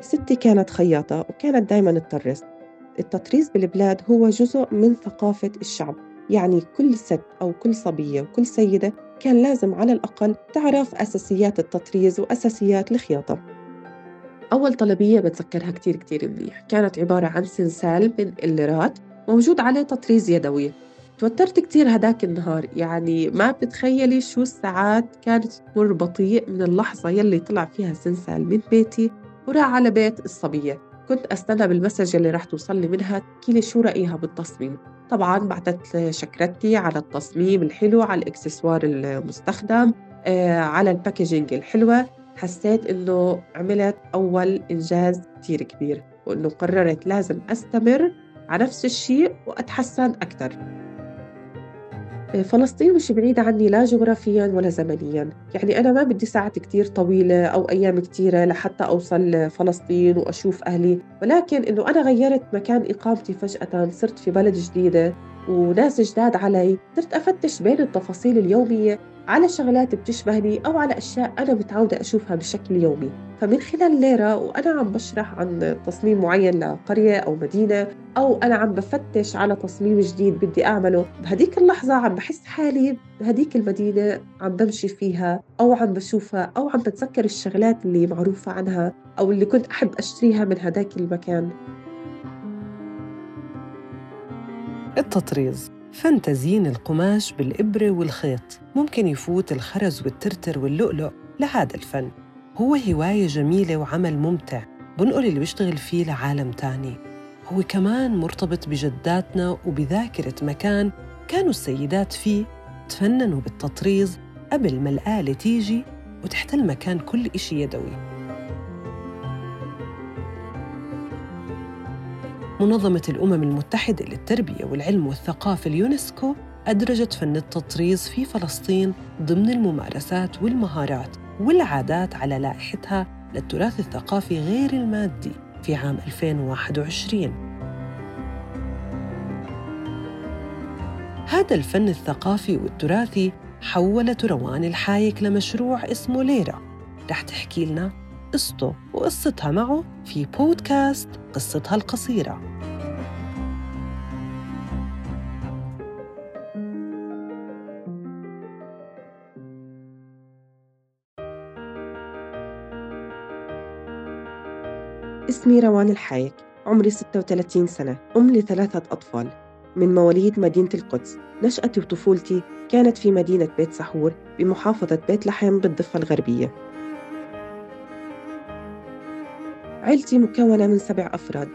ستي كانت خياطة وكانت دايما تطرز التطريز بالبلاد هو جزء من ثقافة الشعب. يعني كل ست أو كل صبية وكل سيدة كان لازم على الأقل تعرف أساسيات التطريز وأساسيات الخياطة. أول طلبية بتذكرها كتير كتير منيح. كانت عبارة عن سنسال من الليرات موجود عليه تطريز يدوي. توترت كتير هداك النهار. يعني ما بتخيلي شو الساعات كانت تمر بطيء من اللحظة يلي طلع فيها سنسال من بيتي. وراح على بيت الصبية. كنت أستنى بال message اللي راح توصل لي منها تحكي شو رأيها بالتصميم. طبعا بعثت شكرتي على التصميم الحلو على الإكسسوار المستخدم آه، على ال packaging الحلوة. حسيت إنه عملت أول إنجاز كتير كبير وإنه قررت لازم أستمر على نفس الشيء وأتحسن أكثر فلسطين مش بعيدة عني لا جغرافيا ولا زمنيا. يعني أنا ما بدي ساعات كتير طويلة أو أيام كتيرة لحتى أوصل فلسطين وأشوف أهلي. ولكن إنه أنا غيرت مكان إقامتي فجأة صرت في بلد جديدة وناس جداد علي صرت أفتش بين التفاصيل اليومية على شغلات بتشبهني أو على أشياء أنا متعودة أشوفها بشكل يومي. فمن خلال ليرة وأنا عم بشرح عن تصميم معين لقرية أو مدينة أو أنا عم بفتش على تصميم جديد بدي أعمله بهديك اللحظة عم بحس حالي بهديك المدينة عم بمشي فيها أو عم بشوفها أو عم بتذكر الشغلات اللي معروفة عنها أو اللي كنت أحب أشتريها من هداك المكان. التطريز. فن تزيين القماش بالإبرة والخيط. ممكن يفوت الخرز والترتر واللؤلؤ لهذا الفن. هو هواية جميلة وعمل ممتع بنقل اللي بيشتغل فيه لعالم تاني. هو كمان مرتبط بجداتنا وبذاكرة مكان كانوا السيدات فيه تفننوا بالتطريز قبل ما الآلة تيجي وتحتل مكان كل إشي يدوي. منظمة الأمم المتحدة للتربية والعلم والثقافة اليونسكو أدرجت فن التطريز في فلسطين ضمن الممارسات والمهارات والعادات على لائحتها للتراث الثقافي غير المادي في عام 2021 هذا الفن الثقافي والتراثي حولت روان الحايك لمشروع اسمه ليرة. رح تحكي لنا قصته وقصتها معه في بودكاست قصتها القصيرة. اسمي روان الحايك عمري 36 سنة أم لثلاثة أطفال. من مواليد مدينة القدس نشأتي وطفولتي كانت في مدينة بيت سحور بمحافظة بيت لحم بالضفة الغربية. عيلتي مكونة من سبع أفراد.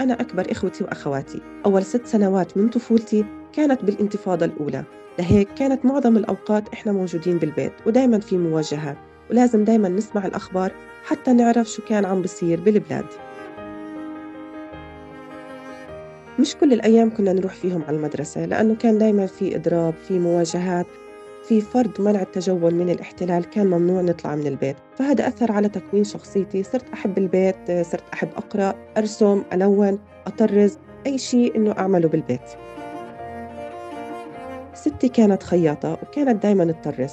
أنا أكبر إخوتي وأخواتي. أول ست سنوات من طفولتي كانت بالانتفاضة الأولى. لهيك كانت معظم الأوقات إحنا موجودين بالبيت ودايما في مواجهات ولازم دايما نسمع الأخبار حتى نعرف شو كان عم بصير بالبلاد. مش كل الأيام كنا نروح فيهم على المدرسة لأنه كان دايما في إضراب في مواجهات في فرض منع التجول من الاحتلال كان ممنوع نطلع من البيت. فهذا أثر على تكوين شخصيتي. صرت أحب البيت صرت أحب أقرأ أرسم ألون أطرز أي شيء إنه أعمله بالبيت. ستي كانت خياطة وكانت دايما تطرز.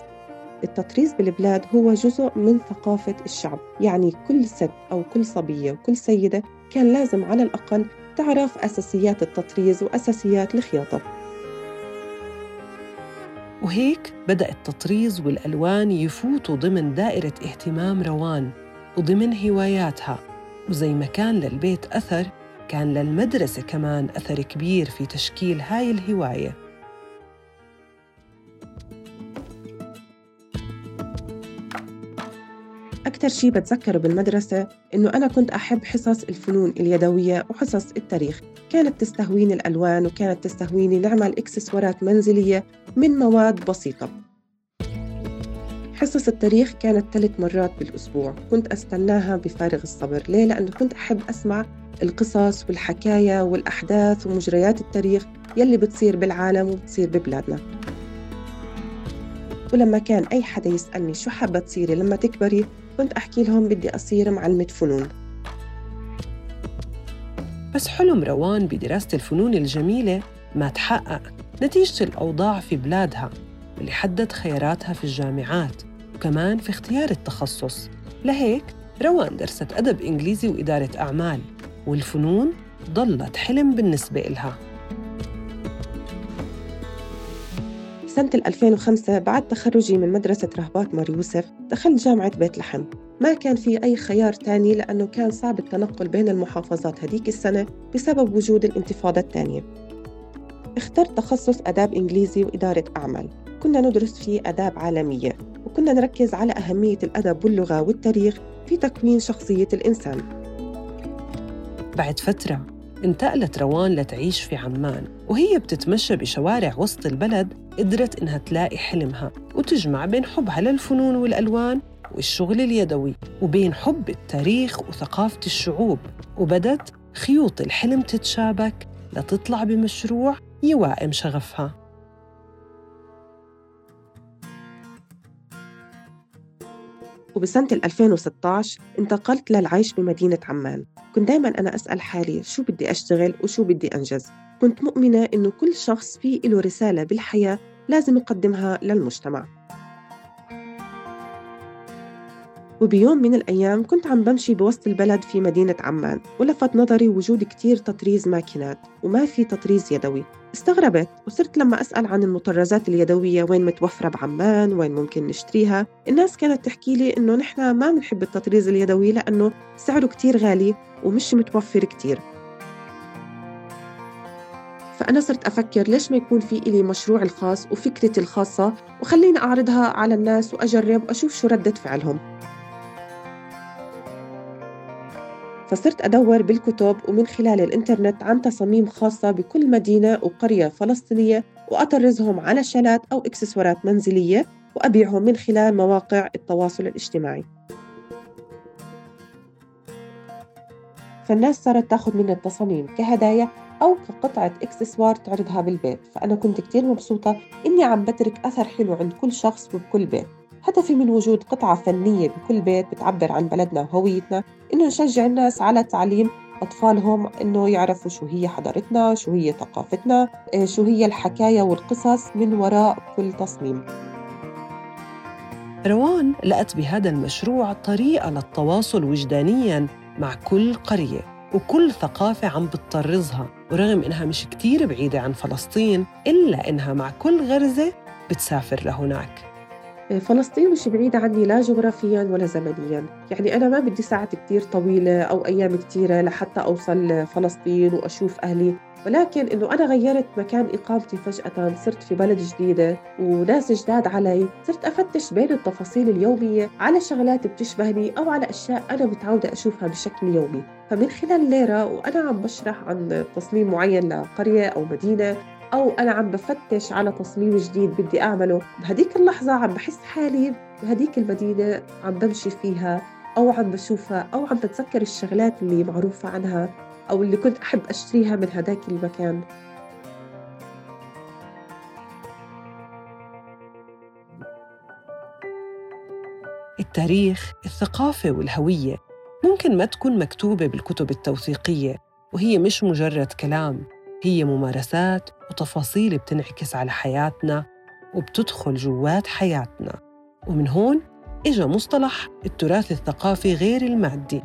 التطريز بالبلاد هو جزء من ثقافة الشعب. يعني كل ست أو كل صبية وكل سيدة كان لازم على الأقل تعرف أساسيات التطريز وأساسيات الخياطة. وهيك بدأ التطريز والألوان يفوتوا ضمن دائرة اهتمام روان وضمن هواياتها. وزي ما كان للبيت أثر كان للمدرسة كمان أثر كبير في تشكيل هاي الهواية. أكثر شيء بتذكره بالمدرسة إنه أنا كنت أحب حصص الفنون اليدوية وحصص التاريخ. كانت تستهويني الألوان وكانت تستهويني نعمل إكسسوارات منزلية من مواد بسيطة. حصص التاريخ كانت ثلاث مرات بالأسبوع. كنت أستناها بفارغ الصبر. ليه؟ لأنه كنت أحب أسمع القصص والحكاية والأحداث ومجريات التاريخ يلي بتصير بالعالم وبتصير ببلادنا. ولما كان أي حدا يسألني شو حابة تصيري لما تكبري كنت أحكي لهم بدي أصير معلمة فنون. بس حلم روان بدراسة الفنون الجميلة ما تحقق نتيجة الأوضاع في بلادها واللي حدد خياراتها في الجامعات وكمان في اختيار التخصص. لهيك روان درست أدب إنجليزي وإدارة أعمال والفنون ضلت حلم بالنسبة إلها. سنة 2005 بعد تخرجي من مدرسة رهبات مار يوسف دخلت جامعة بيت لحم. ما كان في أي خيار تاني لأنه كان صعب التنقل بين المحافظات هديك السنة بسبب وجود الانتفاضة الثانية اخترت تخصص آداب إنجليزي وإدارة أعمال. كنا ندرس فيه آداب عالمية وكنا نركز على أهمية الأدب واللغة والتاريخ في تكوين شخصية الإنسان. بعد فترة انتقلت روان لتعيش في عمان وهي بتتمشى بشوارع وسط البلد قدرت إنها تلاقي حلمها وتجمع بين حبها للفنون والألوان والشغل اليدوي وبين حب التاريخ وثقافة الشعوب وبدت خيوط الحلم تتشابك لتطلع بمشروع يوائم شغفها. وبسنة 2016 انتقلت للعيش بمدينة عمان. كنت دايما أنا أسأل حالي شو بدي أشتغل وشو بدي أنجز. كنت مؤمنة إنه كل شخص فيه له رسالة بالحياة لازم يقدمها للمجتمع. وبيوم من الأيام كنت عم بمشي بوسط البلد في مدينة عمان ولفت نظري وجود كتير تطريز ماكينات وما في تطريز يدوي. استغربت وصرت لما أسأل عن المطرزات اليدوية وين متوفرة بعمان وين ممكن نشتريها. الناس كانت تحكي لي إنه نحن ما بنحب التطريز اليدوي لأنه سعره كتير غالي ومش متوفر كتير. فأنا صرت أفكر ليش ما يكون في إلي مشروع الخاص وفكرتي الخاصة وخليني أعرضها على الناس وأجرب وأشوف شو ردة فعلهم. فصرت أدور بالكتب ومن خلال الإنترنت عن تصاميم خاصة بكل مدينة وقرية فلسطينية وأطرزهم على شالات أو إكسسوارات منزلية وأبيعهم من خلال مواقع التواصل الاجتماعي. فالناس صارت تاخذ مني التصاميم كهدايا أو كقطعة إكسسوار تعرضها بالبيت فأنا كنت كتير مبسوطة إني عم بترك أثر حلو عند كل شخص وبكل بيت. هدفي من وجود قطعة فنية بكل بيت بتعبر عن بلدنا وهويتنا إنه نشجع الناس على تعليم أطفالهم إنه يعرفوا شو هي حضارتنا شو هي ثقافتنا آه، شو هي الحكاية والقصص من وراء كل تصميم. روان لقت بهذا المشروع طريقة للتواصل وجدانياً مع كل قرية وكل ثقافة عم بتطرزها ورغم إنها مش كتير بعيدة عن فلسطين إلا إنها مع كل غرزة بتسافر لهناك. فلسطين مش بعيدة عني لا جغرافيا ولا زمنيا. يعني أنا ما بدي ساعات كتير طويلة أو أيام كتيرة لحتى أوصل فلسطين وأشوف أهلي. ولكن إنه أنا غيرت مكان إقامتي فجأة صرت في بلد جديدة وناس جداد علي. صرت أفتش بين التفاصيل اليومية على شغلات بتشبهني أو على أشياء أنا متعودة أشوفها بشكل يومي. فمن خلال ليرة وأنا عم بشرح عن تصميم معين لقرية أو مدينة أو أنا عم بفتش على تصميم جديد بدي أعمله. بهديك اللحظة عم بحس حالي بهديك المدينة عم بمشي فيها أو عم بشوفها أو عم بتذكر الشغلات اللي معروفة عنها أو اللي كنت أحب أشتريها من هداك المكان. التاريخ الثقافة والهوية ممكن ما تكون مكتوبة بالكتب التوثيقية وهي مش مجرد كلام. هي ممارسات وتفاصيل بتنعكس على حياتنا وبتدخل جوات حياتنا. ومن هون إجا مصطلح التراث الثقافي غير المادي.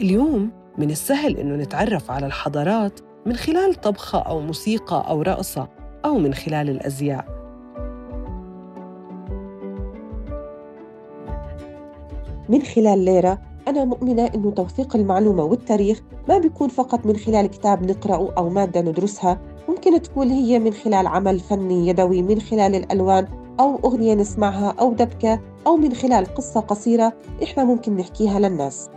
اليوم من السهل إنه نتعرف على الحضارات من خلال طبخة أو موسيقى أو رقصة أو من خلال الأزياء. من خلال ليرة أنا مؤمنة إنه توثيق المعلومة والتاريخ ما بيكون فقط من خلال كتاب نقرأه أو مادة ندرسها. ممكن تكون هي من خلال عمل فني يدوي من خلال الألوان أو أغنية نسمعها أو دبكة أو من خلال قصة قصيرة إحنا ممكن نحكيها للناس.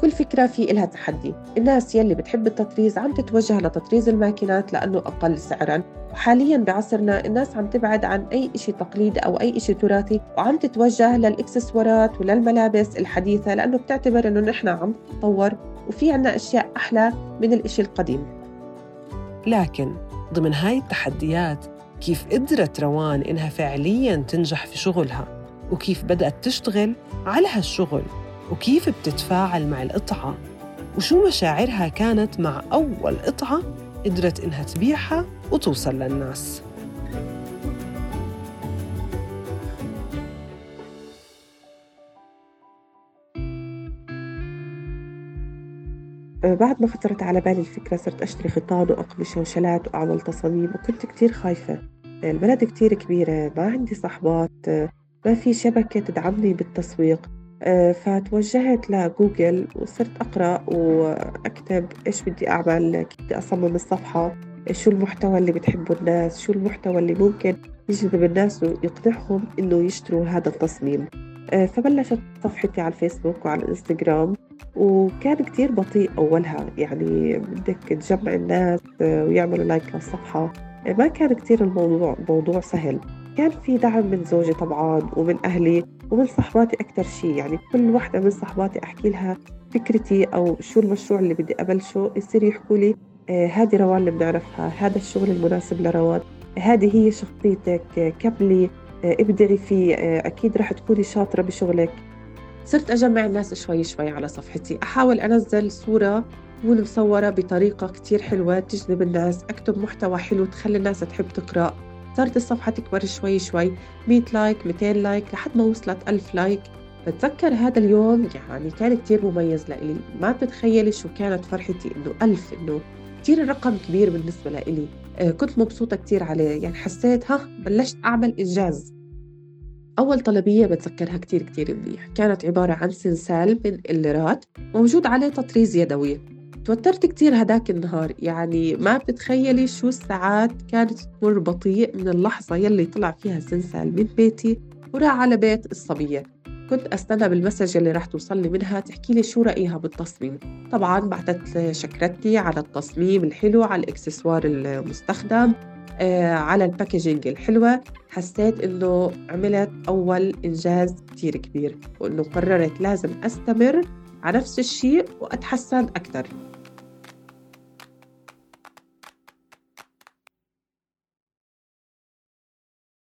كل فكرة في إلها تحدي. الناس يلي بتحب التطريز عم تتوجه لتطريز الماكينات لأنه أقل سعراً. وحاليا بعصرنا الناس عم تبعد عن أي إشي تقليدي أو أي إشي تراثي وعم تتوجه للإكسسوارات وللملابس الحديثة لأنه بتعتبر أنه نحن عم نتطور وفي عنا أشياء أحلى من الإشي القديم. لكن ضمن هاي التحديات كيف قدرت روان إنها فعلياً تنجح في شغلها وكيف بدأت تشتغل على هالشغل؟ وكيف بتتفاعل مع القطعة وشو مشاعرها كانت مع أول قطعة قدرت إنها تبيعها وتوصل للناس؟ آه، بعد ما خطرت على بالي الفكرة صرت أشتري خيطان وأقمشة وشلات وأعمل تصاميم وكنت كتير خايفة. البلد كتير كبيرة ما عندي صحبات ما في شبكة تدعمني بالتسويق. فتوجهت لجوجل وصرت أقرأ وأكتب إيش بدي أعمل كيف بدي أصمم الصفحة شو المحتوى اللي بتحبه الناس شو المحتوى اللي ممكن يجذب الناس ويقنعهم إنه يشتروا هذا التصميم. آه، فبلشت صفحتي على الفيسبوك وعلى الإنستغرام وكان كتير بطيء أولها. يعني بدك تجمع الناس آه، ويعملوا لايك للصفحة آه، ما كان كتير الموضوع موضوع سهل. كان في دعم من زوجي طبعا ومن أهلي. ومن صحباتي أكتر شيء يعني كل واحدة من صحباتي أحكي لها فكرتي أو شو المشروع اللي بدي أبلشه يصير يحكوا لي هذه روان اللي بنعرفها هذا الشغل المناسب لروان هذه هي شخصيتك كملي ابدعي فيه أكيد رح تكوني شاطرة بشغلك. صرت أجمع الناس شوي شوي على صفحتي أحاول أنزل صورة تكون مصورة بطريقة كتير حلوة تجذب الناس أكتب محتوى حلو تخلي الناس تحب تقرأ. صارت الصفحة تكبر شوي شوي 100 like 200 like لحد ما وصلت 1000 like. بتذكر هذا اليوم؟ يعني كان كتير مميز لإلي ما بتتخيلي شو كانت فرحتي إنه ألف إنه كتير رقم كبير بالنسبة لإلي. آه، كنت مبسوطة كتير عليه يعني حسيت ها بلشت أعمل إنجاز. أول طلبية بتذكرها كتير كتير منيح كانت عبارة عن سنسال من الليرات موجود عليه تطريز يدوي. توترت كتير هداك النهار. يعني ما بتتخيلي شو الساعات كانت تمر بطيء من اللحظة يلي طلع فيها سنسال من بيتي وراح على بيت الصبية. كنت أستنى بالمسج اللي راح توصل لي منها تحكي لي شو رأيها بالتصميم. طبعا بعثت شكرتني على التصميم الحلو على الإكسسوار المستخدم آه، على الباكجينج الحلوة. حسيت إنه عملت أول إنجاز كتير كبير وإنه قررت لازم أستمر على نفس الشيء وأتحسن أكثر